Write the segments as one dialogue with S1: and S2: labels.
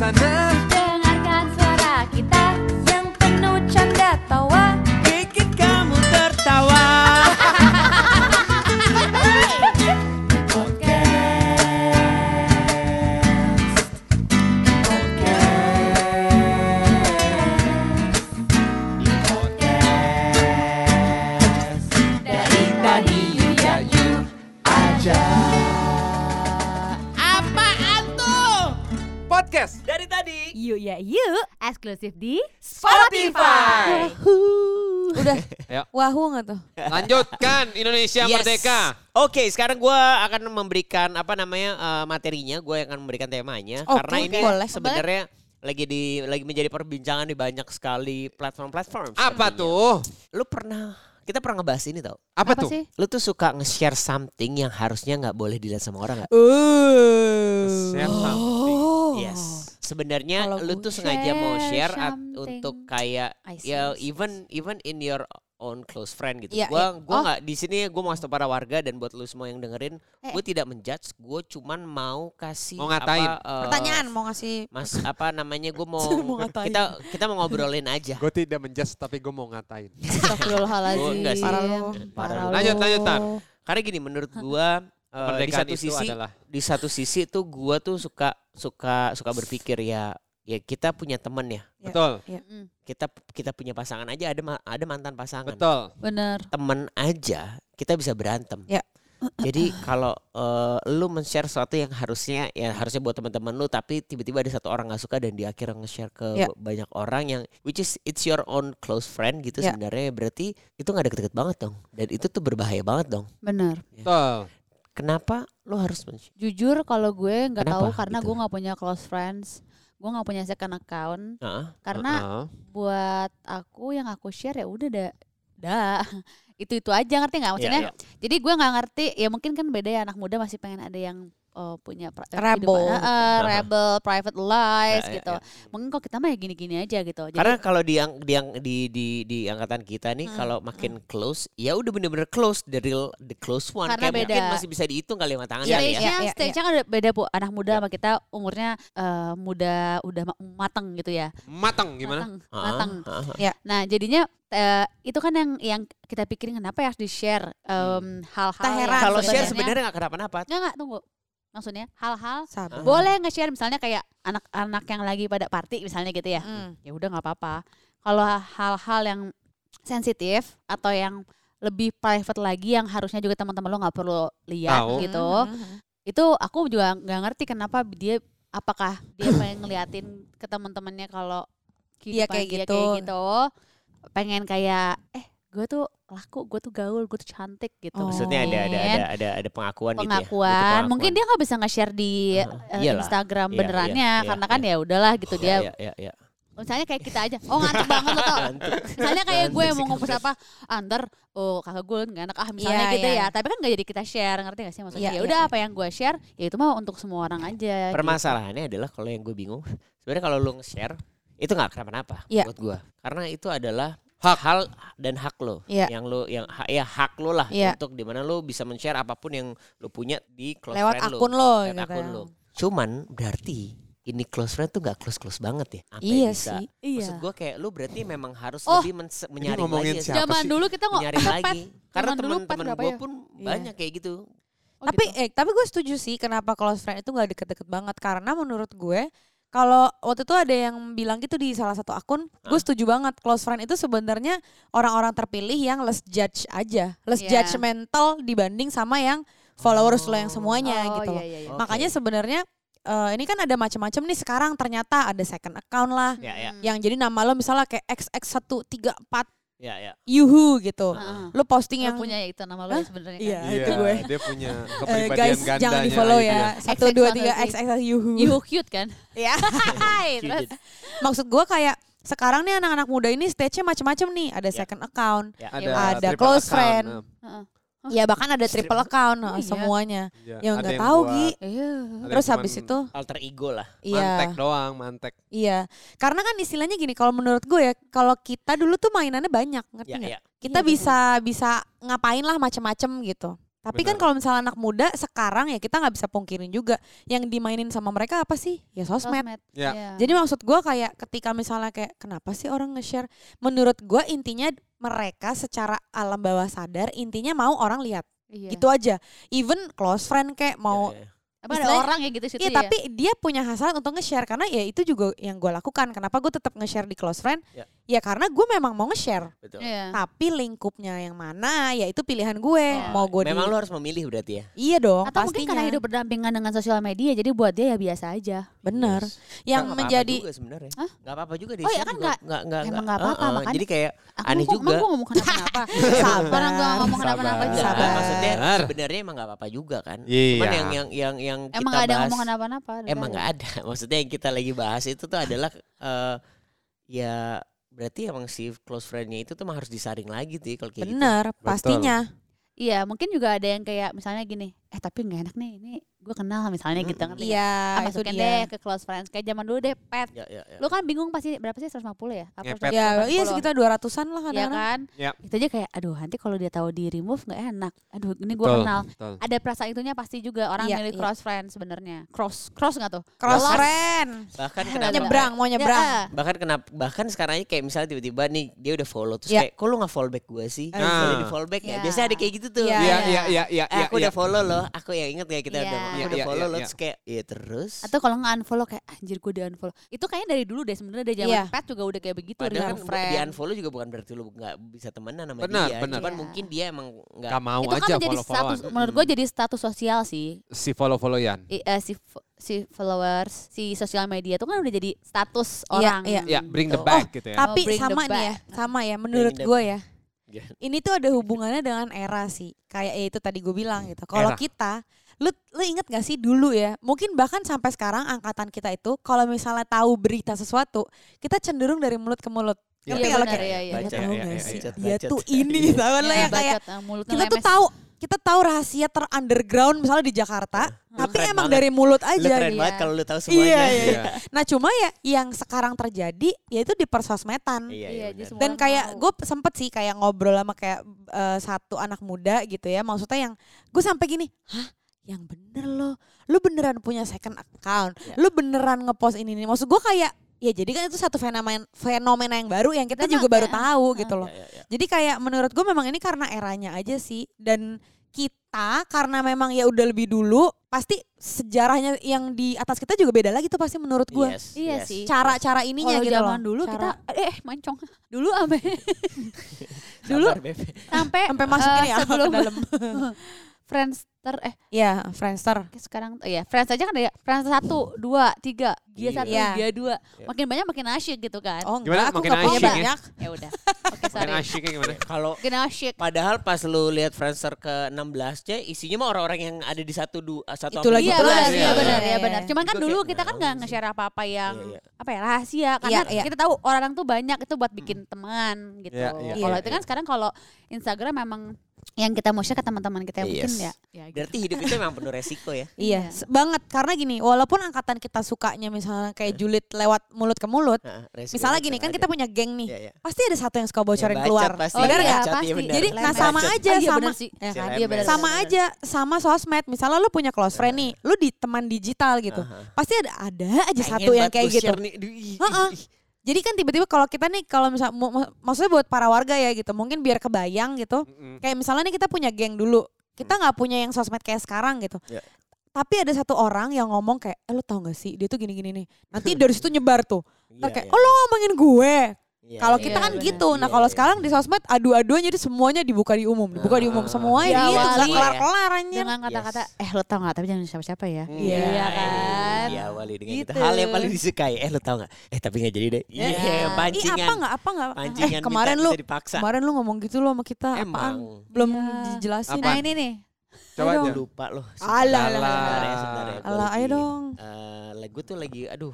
S1: sana
S2: You ya you eksklusif di
S3: Spotify.
S4: Udah.
S1: Ayo.
S4: Wahoo nggak tuh?
S1: lanjutkan Indonesia
S3: Yes.
S1: Merdeka
S3: Oke, sekarang gua akan memberikan apa namanya eh, materinya. Gue akan memberikan temanya
S4: Oke,
S3: karena ini
S4: boleh.
S3: sebenarnya lagi di lagi menjadi perbincangan di banyak sekali platform-platform.
S1: apa tuh
S3: Lu pernah kita pernah ngebahas ini tau?
S1: apa, tuh
S2: sih?
S3: Lu tuh suka nge-share something yang harusnya nggak boleh dilihat sama orang nggak?
S1: Share something.
S4: Oh.
S3: Yes. Sebenarnya lu tuh sengaja mau
S2: share
S3: at- untuk kayak
S2: see,
S3: ya
S2: see.
S3: even even in your own close friend gitu.
S4: Iya,
S3: gua
S4: iya.
S3: gua
S4: Oh.
S3: nggak di sini gua mau tau para warga dan buat lu semua yang dengerin,
S2: Eh.
S3: gue tidak menjudge, gue cuman mau kasih
S1: Mau ngatain.
S3: apa, eh,
S4: Pertanyaan mau ngasih
S3: Mas apa namanya gue mau,
S4: Mau ngatain.
S3: kita kita mau ngobrolin aja.
S1: gue tidak menjudge tapi gue mau ngatain
S3: sih.
S4: Parah lu.
S3: Parah lu.
S1: Lanjut, lanjut, Tar.
S3: Karena gini menurut gua eh, di satu
S1: itu
S3: sisi
S1: adalah
S3: di satu sisi tuh gua tuh suka suka suka berpikir ya ya kita punya temen ya.
S4: Ya.
S1: betul
S3: Kita kita punya pasangan aja ada ma- ada mantan pasangan.
S1: betul
S2: Bener.
S3: Temen aja kita bisa berantem.
S4: Ya.
S3: Jadi kalau eh, lu men-share sesuatu yang harusnya ya harusnya buat teman-teman lu tapi tiba-tiba ada satu orang nggak suka dan dia akhirnya nge-share ke
S4: Ya.
S3: banyak orang yang which is it's your own close friend gitu
S4: Ya.
S3: sebenarnya berarti itu nggak deket-deket banget dong dan itu tuh berbahaya banget dong.
S2: Bener.
S1: betul
S3: Kenapa lu harus men-share?
S2: Jujur kalau gue nggak
S3: Kenapa
S2: tahu karena
S3: gitu?
S2: gue nggak punya close friends. Gue nggak punya second account.
S3: Heeh.
S2: Karena
S1: Heeh.
S2: buat aku yang aku share ya udah dah. Dah. itu itu aja ngerti nggak maksudnya?
S3: Iya,
S2: Jadi gue nggak ngerti ya mungkin kan beda ya anak muda masih pengen ada yang eh, punya pra-
S4: Rebel.
S2: eh, rebel private lives
S3: Ya, ya,
S2: gitu.
S3: ya.
S2: Mungkin kok kita mah ya gini-gini aja gitu. Jadi,
S3: Karena kalau di yang di yang di di di angkatan kita nih
S2: Hmm,
S3: kalau makin close ya udah bener-bener close the real the close one
S2: Karena
S3: kayak mungkin
S2: beda.
S3: masih bisa dihitung kali lima tangan
S4: Iya,
S3: ya.
S2: stage-nya,
S4: iya, iya,
S2: stage-nya kan beda bu. Anak muda
S3: Ya.
S2: sama kita umurnya eh, muda udah ma- mateng gitu ya.
S1: matang gimana
S2: Mateng,
S3: Ah,
S2: mateng.
S3: ah,
S2: Nah jadinya eh, itu kan yang yang kita pikirin kenapa ya harus di share em, hal-hal
S4: Kita heran
S2: yang
S3: Kalau share
S2: sebenarnya-
S3: sebenarnya nggak kenapa-napa.
S2: nggak nggak tunggu maksudnya hal-hal
S4: Sabar.
S2: boleh nge-share misalnya kayak anak-anak yang lagi pada party misalnya gitu ya
S4: Hmm.
S2: ya udah nggak apa-apa kalau hal-hal yang sensitif atau yang lebih private lagi yang harusnya juga teman-teman lo nggak perlu lihat
S1: Tahu.
S2: gitu
S4: Hmm.
S2: itu aku juga nggak ngerti kenapa dia apakah dia pengen ngeliatin ke teman-temannya kalau kehidupan
S4: kayak
S2: dia
S4: gitu.
S2: kayak gitu pengen kayak eh gue tuh laku gue tuh gaul gue tuh cantik gitu
S4: Oh.
S3: Maksudnya ada ada ada ada ada pengakuan, gitu ya.
S2: pengakuan mungkin dia nggak bisa nge-share di eh,
S3: Iyalah.
S2: Instagram
S3: Iya,
S2: benerannya
S3: iya, iya,
S2: karena kan
S3: iya.
S2: ya udahlah gitu dia
S3: iya, iya, iya.
S2: misalnya kayak kita aja oh ngantuk banget lo tau misalnya kayak gue mau ngomong apa antar oh kakak gue nggak enak ah misalnya
S4: Iya,
S2: gitu
S4: iya.
S2: ya tapi kan nggak jadi kita share ngerti gak sih maksudnya
S4: Iya,
S2: ya udah
S4: iya.
S2: apa yang gue share ya itu mah untuk semua orang aja gitu.
S3: Permasalahannya adalah kalau yang gue bingung, sebenarnya kalau lu nge-share itu nggak kenapa-napa
S4: Iya.
S3: buat gue. Karena itu adalah
S1: Hak.
S3: hal dan hak lo.
S4: Iya.
S3: Yang lo yang ha- ya hak lo lah
S4: Iya.
S3: untuk di mana lo bisa men-share apa pun yang lo punya di close
S4: Lewat
S3: friend
S4: akun
S3: lo.
S4: lo,
S3: Lewat
S4: gitu
S3: akun
S4: ya.
S3: lo. Cuman berarti ini close friend tuh gak close-close banget ya. Sampai
S4: Iya
S3: bisa.
S4: sih.
S3: Maksud gue kayak lu berarti memang harus
S2: Oh.
S3: lebih men- menyaring lagi. ya.
S1: siapa
S2: zaman
S1: sih?
S2: dulu kita nggak
S3: Menyaring
S2: pet.
S3: lagi. Karena teman-teman gue
S2: ya?
S3: pun
S4: Iya.
S3: banyak kayak gitu.
S2: Oh,
S4: tapi
S2: gitu.
S4: eh tapi gue setuju sih kenapa close friend itu nggak deket-deket banget karena menurut gue kalau waktu itu ada yang bilang gitu di salah satu akun, gue setuju banget close friend itu sebenarnya orang-orang terpilih yang less judge aja, less
S2: Iya.
S4: judgmental dibanding sama yang followers lo yang semuanya
S2: Oh,
S4: gitu.
S2: iya,
S4: loh.
S2: iya, iya.
S4: Makanya sebenarnya eh, ini kan ada macam-macam nih sekarang ternyata ada second account lah
S3: ya.
S2: Hmm.
S4: yang jadi nama lo misalnya kayak XX134
S3: Ya, ya.
S4: Yuhu gitu.
S2: Heeh.
S4: lo posting
S2: Lo
S4: yang
S2: punya itu nama
S4: Hah?
S2: ya sebenarnya
S4: Iya.
S2: kan?
S4: itu gue.
S1: dia punya
S4: eh,
S1: kepribadian
S4: guys
S1: gandanya
S4: jangan di follow
S1: gitu
S4: ya. Satu dua tiga
S2: XX
S4: XX Yuhu.
S2: You cute kan?
S4: Ya.
S2: Hai, terus
S4: Maksud gue kayak sekarang nih anak-anak muda ini stage-nya macam-macam nih. Ada
S3: Ya.
S4: second account,
S3: Ya.
S1: ada,
S4: Ada close
S1: account,
S4: friend.
S1: eh,
S2: Heeh.
S4: ya bahkan ada triple account
S2: Oh, iya.
S4: semuanya.
S1: iya.
S4: Yang
S1: Ada
S4: nggak
S1: yang
S4: tahu Gi.
S2: Iya.
S4: Terus
S1: yang
S4: habis itu
S3: Alter ego lah.
S1: mantek
S4: iya.
S1: doang, mantek.
S4: Iya. Karena kan istilahnya gini kalau menurut gue ya kalau kita dulu tuh mainannya banyak, ngerti
S3: Ya,
S4: nggak?
S3: ya.
S4: Kita
S2: Iya,
S4: bisa bisa ngapain lah macam-macam gitu. Tapi kan
S1: Benar.
S4: kalau misalnya anak muda sekarang ya kita nggak bisa pungkirin juga yang dimainin sama mereka apa sih? Ya sosmed.
S2: Sosmed.
S1: Ya.
S2: Iya.
S4: Jadi maksud gua kayak ketika misalnya kayak kenapa sih orang nge-share? Menurut gua intinya mereka secara alam bawah sadar intinya mau orang lihat.
S2: Iya.
S4: Gitu aja. Even close friend kayak mau
S3: Ya, ya.
S2: Apa ada orang ya gitu situ
S4: Iya
S2: ya?
S4: tapi dia punya hasrat untuk nge-share karena ya itu juga yang gue lakukan. Kenapa gue tetap nge-share di close friend?
S3: Ya.
S4: Ya karena gue memang mau nge-share.
S3: Betul.
S2: Iya.
S4: Tapi lingkupnya yang mana ya itu pilihan gue.
S2: Oh,
S4: mau gue
S3: Memang
S4: di...
S3: lu harus memilih berarti ya.
S4: Iya dong
S2: Atau mungkin
S4: pastinya.
S2: karena hidup berdampingan dengan sosial media jadi buat dia ya biasa aja.
S4: Bener.
S3: Yes.
S4: Yang
S3: Nggak
S4: menjadi
S3: apa-apa juga sebenarnya.
S2: Hah?
S3: Nggak apa-apa juga deh.
S2: Oh, iya kan
S3: juga.
S2: nggak-
S3: nggak nggak
S2: emang
S3: nggak.
S2: nggak apa-apa,
S3: Heeh,
S2: makanya-
S3: Jadi kayak
S2: Aku
S3: Aneh juga.
S2: Emang gue ngomong kenapa-napa.
S4: Sabar.
S2: Orang gue ngomong kenapa-napa
S1: Sabar.
S2: juga.
S1: Sabar.
S3: maksudnya sebenarnya emang nggak apa-apa juga kan.
S1: Iya.
S3: Cuman yang yang yang yang kita
S2: Emang gak ada ngomong kenapa-napa.
S3: emang nggak ada. Maksudnya yang kita lagi bahas itu tuh adalah eh ya berarti emang si close friend-nya itu tuh mah harus disaring lagi tuh kalau kayak gitu.
S4: bener pastinya.
S2: Iya mungkin juga ada yang kayak misalnya gini, eh tapi nggak enak nih, ini gue kenal misalnya gitu nggak?
S4: Iya
S2: Ah, masukin deh ke close friends kayak zaman dulu deh pet.
S3: Ya, ya, ya.
S2: Lu kan bingung pasti berapa sih 150 ya? Apa
S1: Ngepet.
S4: Ya iya
S2: 180?
S4: sekitar 200-an lah
S2: Iya
S4: kadang-kadang.
S2: kan?
S1: Ya.
S2: Itu aja kayak aduh nanti kalau dia tahu di remove nggak enak. Aduh ini gue kenal.
S1: betul.
S2: Ada perasaan itunya pasti juga orang
S4: Iya,
S2: milih
S4: iya.
S2: cross friend sebenarnya. Cross cross nggak tuh?
S4: Cross
S2: Lost.
S4: friend.
S3: Bahkan kenapa
S4: Nyebrang mau nyebrang.
S2: Ya,
S3: bahkan kenapa bahkan sekarang aja kayak misalnya tiba-tiba nih dia udah follow terus
S4: Ya.
S3: kayak kok lu nggak follow back gue sih
S4: Ah.
S3: boleh di follow back ya
S2: Ya.
S3: biasanya ada kayak gitu tuh
S4: Iya,
S1: Iya,
S2: iya.
S1: iya, iya, iya,
S3: Eh,
S1: iya.
S3: aku udah follow loh aku yang inget gak kita
S2: Iya.
S3: udah
S1: Iya,
S3: udah
S1: iya,
S3: follow loh
S1: iya.
S3: terus kayak iya terus
S2: Atau kalau nggak unfollow kayak anjir gue di unfollow. Itu kayaknya dari dulu deh sebenarnya dari zaman
S4: Iya.
S2: pet juga udah kayak begitu
S3: Padahal kan
S2: friend.
S3: di unfollow juga bukan berarti lu nggak bisa temenan sama
S1: Benar,
S3: dia.
S1: benar.
S3: Cuman
S2: Iya.
S3: mungkin dia emang nggak
S1: Gak mau
S2: itu kan
S1: aja
S2: menjadi
S1: follow-followan.
S2: status menurut gue jadi status sosial sih
S1: Si follow-followan.
S2: I- eh, si fo- si followers si sosial media itu kan udah jadi status
S4: Iya,
S2: orang
S4: iya.
S1: Ya, bring the
S2: gitu.
S1: back gitu ya.
S4: Tapi
S2: Oh,
S4: sama nih ya, sama ya menurut gue ya. Ini tuh ada hubungannya dengan era sih. Kayak ya itu tadi gue bilang gitu. Kalau kita lu lu inget gak sih dulu ya? Mungkin bahkan sampai sekarang angkatan kita itu kalau misalnya tahu berita sesuatu, kita cenderung dari mulut ke mulut.
S3: Iya.
S4: Ngerti
S2: Iya,
S4: kalau
S2: benar,
S4: kayak
S2: iya.
S4: "Lu
S3: Baca,
S4: tahu
S1: iya,
S4: gak
S1: iya,
S4: sih
S3: iya.
S4: dia
S3: Bacot.
S4: tuh ini tahu lah ya kayak kita tuh tahu kita tahu rahasia ter underground misalnya di Jakarta, tapi
S3: keren
S4: emang
S3: banget.
S4: dari mulut
S3: lu
S4: aja.
S3: keren
S2: iya.
S3: banget kalau lu tahu semuanya.
S4: Iya, iya.
S1: Iya.
S4: Nah cuma ya yang sekarang terjadi yaitu di persosmedan.
S3: Iya,
S2: Iya,
S3: iya,
S2: jadi
S3: benar.
S2: semua
S4: Dan kayak gue sempet sih kayak ngobrol sama kayak eh, satu anak muda gitu ya. Maksudnya yang gue sampai gini, hah yang bener loh, lu beneran punya second account,
S3: Ya.
S4: lu beneran ngepost ini nih. Maksud gue kayak ya jadi kan itu satu fenomena fenomena yang baru yang kita
S2: Memang,
S4: juga baru
S2: ya.
S4: tahu gitu loh.
S3: Iya, iya.
S4: Jadi kayak menurut gue memang ini karena eranya aja sih dan kita karena memang ya udah lebih dulu pasti sejarahnya yang di atas kita juga beda lagi tuh pasti menurut gue.
S3: Yes,
S2: Iya
S3: yes.
S2: sih.
S4: Cara-cara ininya
S2: Kalau
S4: gitu
S2: zaman
S4: loh.
S2: dulu
S4: Cara-
S2: kita eh mancong dulu ame dulu sampai
S4: sampai masuk
S2: eh,
S4: ini ya ke
S2: sebelum
S4: dalam.
S2: Friendster eh
S4: Iya, Friendster.
S2: sekarang oh ya Friends aja kan ada ya Friends satu dua tiga Gia
S3: Iya.
S2: satu
S4: Iya.
S2: Gia dua
S3: Iya.
S2: makin banyak makin asyik gitu kan
S4: Oh,
S1: Gimana?
S4: enggak, aku
S1: Makin
S4: punya
S1: asyik ya?
S4: banyak.
S2: ya udah oke
S1: Makin
S2: sorry
S1: asyiknya gimana?
S3: Kalau
S2: makin asyik
S3: Padahal pas lu lihat Friendster ke 16 nya isinya mah orang-orang yang ada di satu dua satu
S4: Itu
S3: apa
S4: lagi
S2: iya benar
S1: iya,
S2: iya benar Iya, benar cuman kan dulu kita kan nggak nge-share apa-apa yang
S3: Iya, iya.
S2: apa ya rahasia karena
S4: iya.
S2: kita tahu orang tuh banyak itu buat bikin teman gitu
S1: Iya, iya,
S2: kalau
S3: iya,
S2: itu kan
S3: iya.
S2: sekarang kalau Instagram memang yang kita mau share ke teman-teman kita yang mungkin
S3: Yes.
S2: ya ya gitu.
S3: Berarti hidup itu emang penuh resiko ya.
S4: Iya, banget karena gini, walaupun angkatan kita sukanya misalnya kayak julid lewat mulut ke mulut,
S3: Nah,
S4: misalnya gini kan
S3: ada.
S4: kita punya geng nih,
S3: Iya, iya.
S4: pasti ada satu yang suka bocorin
S3: Ya, bacot
S4: keluar.
S3: pasti.
S2: Oh,
S4: Benar nggak?
S2: pasti.
S3: benar.
S4: Jadi nah sama
S3: Bacot.
S4: aja
S2: Ah, iya
S4: sama
S2: benar sih.
S4: ya kan?
S2: Iya,
S4: sama aja sama sosmed. Misalnya lu punya close friend nih, lu di teman digital gitu.
S3: Aha.
S4: Pasti ada ada aja
S3: Pengen
S4: satu yang kayak gitu.
S3: share nih. Duh, ih,
S4: Heeh.
S3: ih, ih.
S4: Jadi kan tiba-tiba kalau kita nih kalau misal maksudnya buat para warga ya gitu, mungkin biar kebayang gitu.
S1: Mm-mm.
S4: Kayak misalnya nih kita punya geng dulu. Kita nggak punya yang sosmed kayak sekarang gitu.
S3: Ya.
S4: Tapi ada satu orang yang ngomong kayak, eh lu tau gak sih dia tuh gini-gini nih. Nanti dari situ nyebar tuh. Ntar
S3: Iya,
S4: kayak,
S3: iya.
S4: oh lo ngomongin gue.
S3: Iya,
S4: Kalau
S3: iya,
S4: kita
S2: Iya,
S4: kan
S2: benar.
S4: gitu. Nah
S3: Iya,
S4: kalau
S3: iya.
S4: sekarang di sosmed adu-aduan jadi semuanya dibuka di umum. Dibuka di umum.
S3: Ah.
S4: Semua
S2: Iya,
S4: gitu. Gak
S2: wali.
S4: kelar-kelar anjir.
S2: dengan kata-kata eh lo tau gak tapi jangan siapa-siapa ya
S4: Iya.
S2: Iya kan?
S3: Iya, awali dengan
S2: Gitu.
S3: itu. Hal yang paling disukai. Eh, lu tau gak? Eh, tapi gak jadi deh. Iya,
S2: Iya.
S4: Ih
S3: pancingan.
S4: apa gak? Apa gak?
S3: Pancingan
S4: Eh kemarin
S3: minta-
S4: lu
S3: dipaksa.
S4: kemarin lu ngomong gitu lo sama kita apaan?
S3: Emang.
S4: Belum
S2: Iya.
S4: dijelasin.
S1: Apa?
S2: nah ini nih
S1: Coba aja.
S3: Lupa loh.
S4: Alah,
S1: alah,
S3: Sebentar ya,
S1: alah.
S3: sebentar ya.
S4: Alah, ayo dong.
S3: eh, lagu tuh lagi, aduh.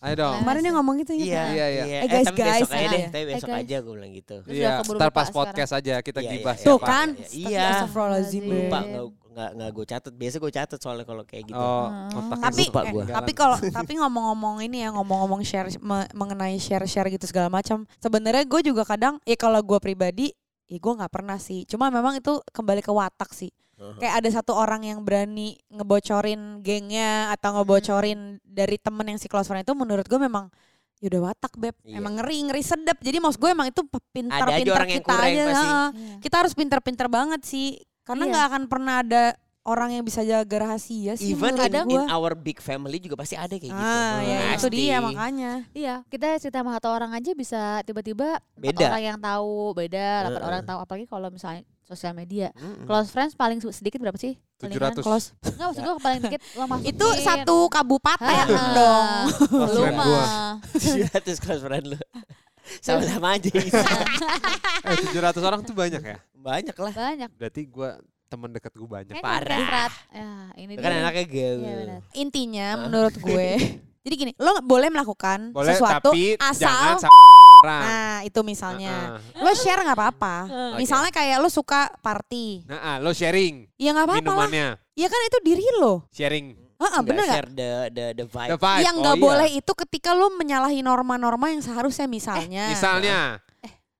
S1: Ayo dong.
S4: Kemarin yang ngomong gitu ingat
S3: Iya?
S1: Iya, iya.
S4: Eh, guys,
S3: tapi
S4: guys,
S3: besok aja
S4: nah,
S3: deh.
S4: ya.
S3: Tapi besok
S2: guys.
S3: aja gue bilang gitu.
S1: Iya, ntar pas
S2: sekarang.
S1: podcast aja kita
S3: Iya,
S1: gibah
S3: iya,
S4: Tuh
S1: siapa.
S4: kan.
S3: Iya.
S4: Astagfirullahaladzim.
S2: Iya.
S3: Lupa nggak nggak nggak gue catat. Biasa gue catat soalnya kalau kayak gitu.
S1: Oh,
S2: Hmm.
S4: Tapi
S3: lupa
S4: eh,
S3: gua.
S4: tapi kalau tapi ngomong-ngomong ini ya ngomong-ngomong share me- mengenai share-share gitu segala macam. Sebenarnya gue juga kadang ya kalau gue pribadi ya gue nggak pernah sih. Cuma memang itu kembali ke watak sih.
S3: Uh-huh.
S4: kayak ada satu orang yang berani ngebocorin gengnya atau ngebocorin dari temen yang si close friend itu menurut gue memang ya udah watak beb
S3: Iya.
S4: emang ngeri ngeri sedap jadi maksud gue emang itu pintar
S3: Ada aja
S4: pintar
S3: orang yang
S4: kita
S3: kurang
S4: aja
S3: pasti.
S2: Iya.
S4: kita harus pintar-pintar banget sih karena
S2: Iya.
S4: nggak akan pernah ada orang yang bisa jaga rahasia sih
S3: Even
S4: menurut
S3: in,
S4: gue
S3: in our big family juga pasti ada kayak gitu.
S4: ah ya itu
S3: Pasti.
S4: dia makanya
S2: Iya, kita cerita sama satu orang aja bisa tiba-tiba
S3: Beda.
S2: orang yang tahu, beda, delapan
S3: Heeh.
S2: orang tahu apalagi kalau misalnya sosial media.
S3: Mm-mm.
S2: Close friends paling sedikit berapa sih? Palingan?
S1: 700.
S4: close
S2: Enggak maksud gue paling dikit lo masukin.
S4: itu satu kabupaten dong
S2: Lu
S1: friend
S2: mah.
S3: 700 close friend lu. Sama-sama aja.
S1: Eh 700 orang tuh banyak ya.
S3: Banyak lah.
S2: Banyak.
S1: Berarti gua teman dekat gua banyak.
S2: Kan
S3: Parah.
S2: kampret. Ya, ini
S3: Kan
S2: dia.
S3: anaknya gaul.
S2: Iya benar.
S4: intinya menurut gue jadi gini lo nggak boleh melakukan
S1: Boleh
S4: sesuatu
S1: tapi
S4: asal nah itu misalnya
S1: Heeh.
S4: lo share nggak apa-apa
S3: Oke.
S4: misalnya kayak lo suka party
S1: Nah, ah, lo sharing
S4: ya nggak apa-apa lah
S1: minumannya,
S4: ya kan itu diri lo
S1: sharing
S4: Heeh, bener nggak
S3: share the the the vibe.
S1: the vibe.
S4: yang
S1: Oh,
S4: nggak
S1: iya.
S4: boleh itu ketika lo menyalahi norma-norma yang seharusnya misalnya
S1: Misalnya,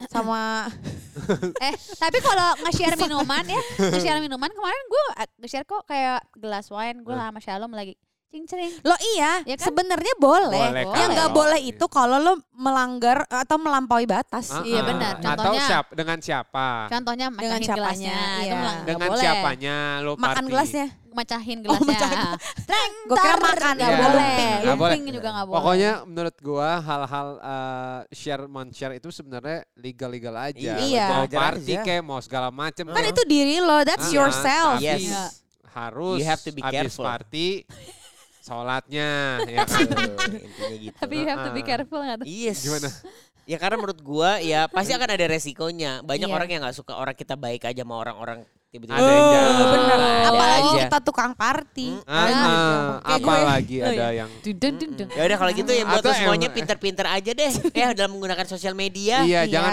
S4: sama
S2: Eh, tapi kalau nge-share minuman ya, nge-share minuman kemarin gue nge-share kok kayak gelas wine gue sama Shalom lagi cing-cing.
S4: lo iya
S2: Ya kan?
S4: sebenarnya boleh,
S1: Boleh
S4: yang nggak boleh itu kalau lo melanggar atau melampaui batas
S1: Ah,
S2: Iya,
S1: ah.
S2: benar.
S1: Atau
S2: Contohnya-
S1: siap dengan siapa?
S2: Contohnya
S4: Dengan siapanya,
S2: gelasnya, itu
S4: iya.
S2: nggak- nggak
S1: Dengan
S2: boleh.
S1: siapanya lo
S4: makan
S1: party.
S4: gelasnya
S2: Mecahin
S4: Oh,
S2: gelasnya.
S4: mecahin.
S2: Treng,
S4: Gua kira makan,
S2: nggak
S1: iya.
S2: boleh.
S1: Nggak boleh.
S2: Lumping juga nggak boleh.
S1: Pokoknya menurut gua hal-hal eh, share share itu sebenarnya legal-legal aja.
S4: Iya.
S1: Mau
S3: Wajar
S1: party
S3: aja.
S1: kayak mau segala macem.
S4: kan itu diri lo that's
S1: Ah,
S4: yourself
S3: Yes.
S2: Iya.
S1: Harus
S3: You have to be
S1: habis
S3: careful.
S1: party sholatnya ya kan.
S3: Intinya gitu.
S2: Tapi you have to be
S1: Ah.
S2: careful nggak tuh?
S3: Yes.
S1: Gimana?
S3: Ya karena menurut gua ya pasti akan ada resikonya. Banyak
S2: Iya.
S3: orang yang nggak suka orang kita baik aja sama orang-orang tiba-tiba.
S1: Ada yang.
S4: Oh, bener.
S3: Ada
S4: apalagi
S3: aja.
S4: kita tukang party
S3: Hmm.
S1: Ah, ah, apalagi ada yang
S2: dung.
S3: Ya udah kalau gitu yang buat semuanya
S1: em-
S3: pinter-pinter aja deh ya dalam menggunakan sosial media.
S1: iya,
S4: Iya.
S1: jangan